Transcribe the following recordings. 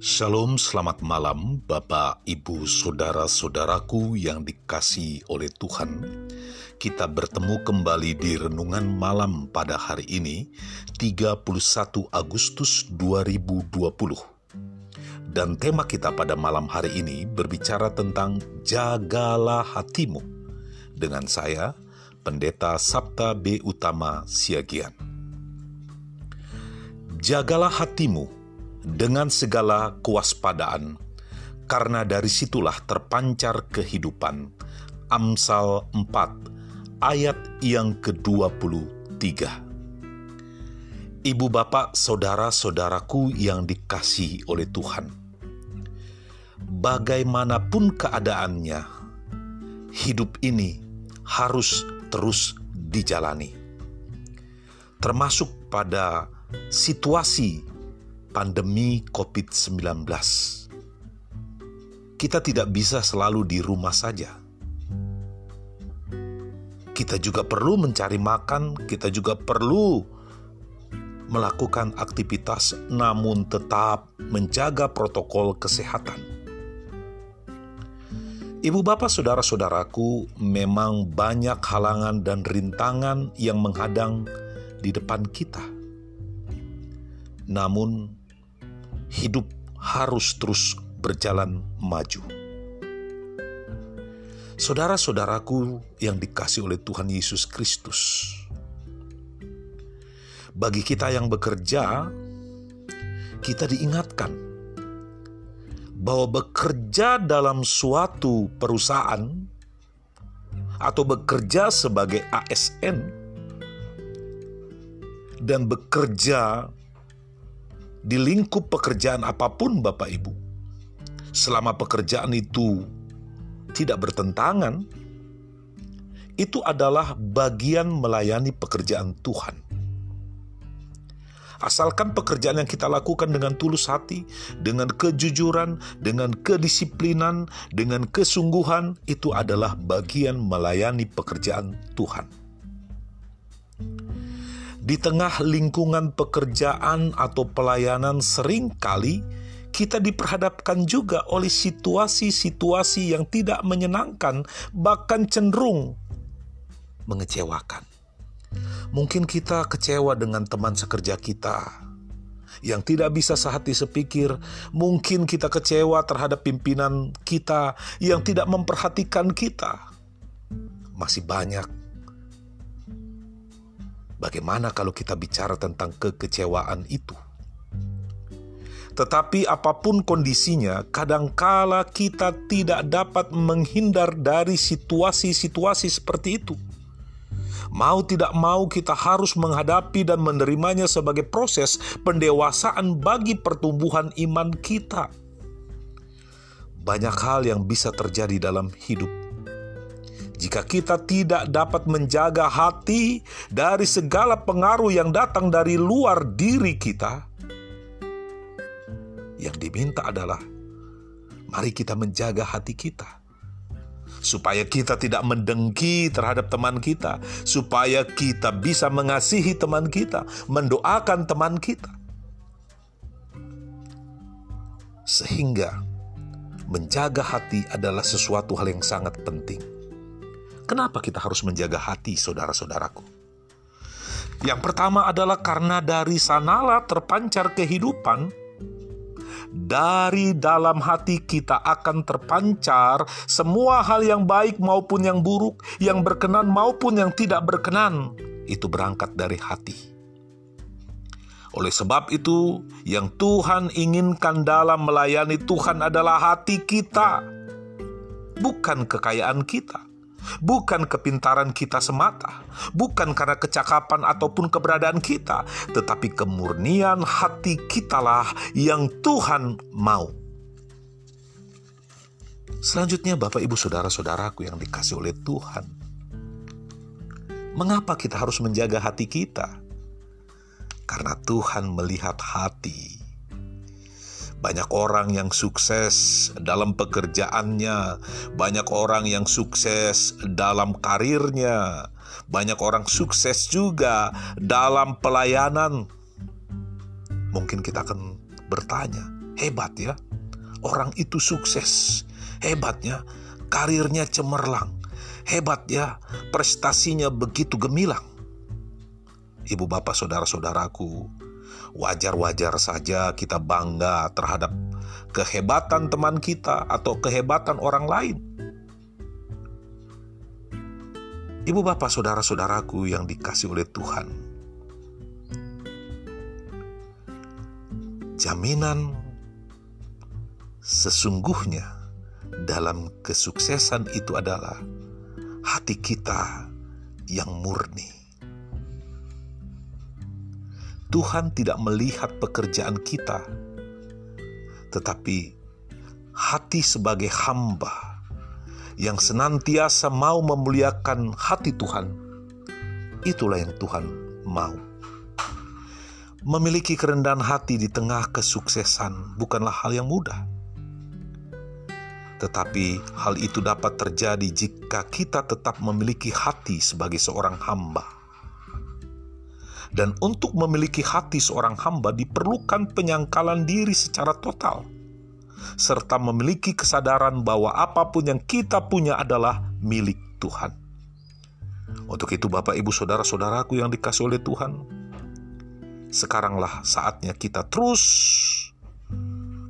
Shalom, selamat malam Bapak, Ibu, Saudara-saudaraku yang dikasih oleh Tuhan. Kita bertemu kembali di Renungan Malam pada hari ini, 31 Agustus 2020. Dan tema kita pada malam hari ini berbicara tentang Jagalah Hatimu. Dengan saya, Pendeta Sabta B. Utama Siagian. Jagalah hatimu dengan segala kewaspadaan, karena dari situlah terpancar kehidupan. Amsal 4 ayat yang ke-23. Ibu bapak saudara-saudaraku yang dikasih oleh Tuhan. Bagaimanapun keadaannya, hidup ini harus terus dijalani. Termasuk pada situasi pandemi COVID-19. Kita tidak bisa selalu di rumah saja. Kita juga perlu mencari makan, kita juga perlu melakukan aktivitas, namun tetap menjaga protokol kesehatan. Ibu, bapak, saudara-saudaraku, memang banyak halangan dan rintangan yang menghadang di depan kita. Namun, hidup harus terus berjalan maju. Saudara-saudaraku yang dikasih oleh Tuhan Yesus Kristus, bagi kita yang bekerja, kita diingatkan bahwa bekerja dalam suatu perusahaan atau bekerja sebagai ASN dan bekerja di lingkup pekerjaan apa pun Bapak Ibu. Selama pekerjaan itu tidak bertentangan, itu adalah bagian melayani pekerjaan Tuhan. Asalkan pekerjaan yang kita lakukan dengan tulus hati, dengan kejujuran, dengan kedisiplinan, dengan kesungguhan, itu adalah bagian melayani pekerjaan Tuhan di tengah lingkungan pekerjaan atau pelayanan sering kali kita diperhadapkan juga oleh situasi-situasi yang tidak menyenangkan, bahkan cenderung mengecewakan. Mungkin kita kecewa dengan teman sekerja kita yang tidak bisa sehati sepikir. Mungkin kita kecewa terhadap pimpinan kita yang tidak memperhatikan kita. Masih banyak Bagaimana kalau kita bicara tentang kekecewaan itu? Tetapi apa pun kondisinya, kadangkala kita tidak dapat menghindar dari situasi-situasi seperti itu. Mau tidak mau kita harus menghadapi dan menerimanya sebagai proses pendewasaan bagi pertumbuhan iman kita. Banyak hal yang bisa terjadi dalam hidup jika kita tidak dapat menjaga hati dari segala pengaruh yang datang dari luar diri kita, yang diminta adalah mari kita menjaga hati kita supaya kita tidak mendengki terhadap teman kita, supaya kita bisa mengasihi teman kita, mendoakan teman kita, sehingga menjaga hati adalah sesuatu hal yang sangat penting. Kenapa kita harus menjaga hati, saudara-saudaraku? Yang pertama adalah karena dari sanalah terpancar kehidupan. Dari dalam hati kita akan terpancar semua hal yang baik maupun yang buruk, yang berkenan maupun yang tidak berkenan. Itu berangkat dari hati. Oleh sebab itu, yang Tuhan inginkan dalam melayani Tuhan adalah hati kita, bukan kekayaan kita bukan kepintaran kita semata, bukan karena kecakapan ataupun keberadaan kita, tetapi kemurnian hati kitalah yang Tuhan mau. Selanjutnya, Bapak, Ibu, saudara-saudaraku yang dikasih oleh Tuhan, mengapa kita harus menjaga hati kita? Karena Tuhan melihat hati banyak orang yang sukses dalam pekerjaannya, banyak orang yang sukses dalam karirnya, banyak orang sukses juga dalam pelayanan. Mungkin kita akan bertanya, hebat ya, orang itu sukses. Hebatnya, karirnya cemerlang. Hebatnya, prestasinya begitu gemilang. Ibu bapak saudara-saudaraku, wajar-wajar saja kita bangga terhadap kehebatan teman kita atau kehebatan orang lain. Ibu bapak saudara-saudaraku yang dikasih oleh Tuhan, jaminan sesungguhnya dalam kesuksesan itu adalah hati kita yang murni. Tuhan tidak melihat pekerjaan kita, tetapi hati sebagai hamba yang senantiasa mau memuliakan hati Tuhan. Itulah yang Tuhan mau. Memiliki kerendahan hati di tengah kesuksesan bukanlah hal yang mudah. Tetapi hal itu dapat terjadi jika kita tetap memiliki hati sebagai seorang hamba. Dan untuk memiliki hati seorang hamba diperlukan penyangkalan diri secara total, serta memiliki kesadaran bahwa apa pun yang kita punya adalah milik Tuhan. Untuk itu, Bapak, Ibu, saudara-saudaraku yang dikasih oleh Tuhan, sekaranglah saatnya kita terus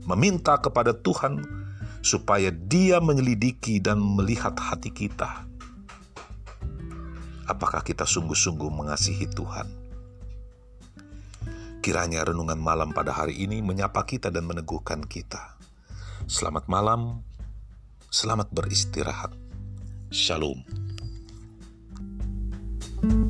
meminta kepada Tuhan supaya Dia menyelidiki dan melihat hati kita. Apakah kita sungguh-sungguh mengasihi Tuhan? Kiranya renungan malam pada hari ini menyapa kita dan meneguhkan kita. Selamat malam, selamat beristirahat. Shalom. thank you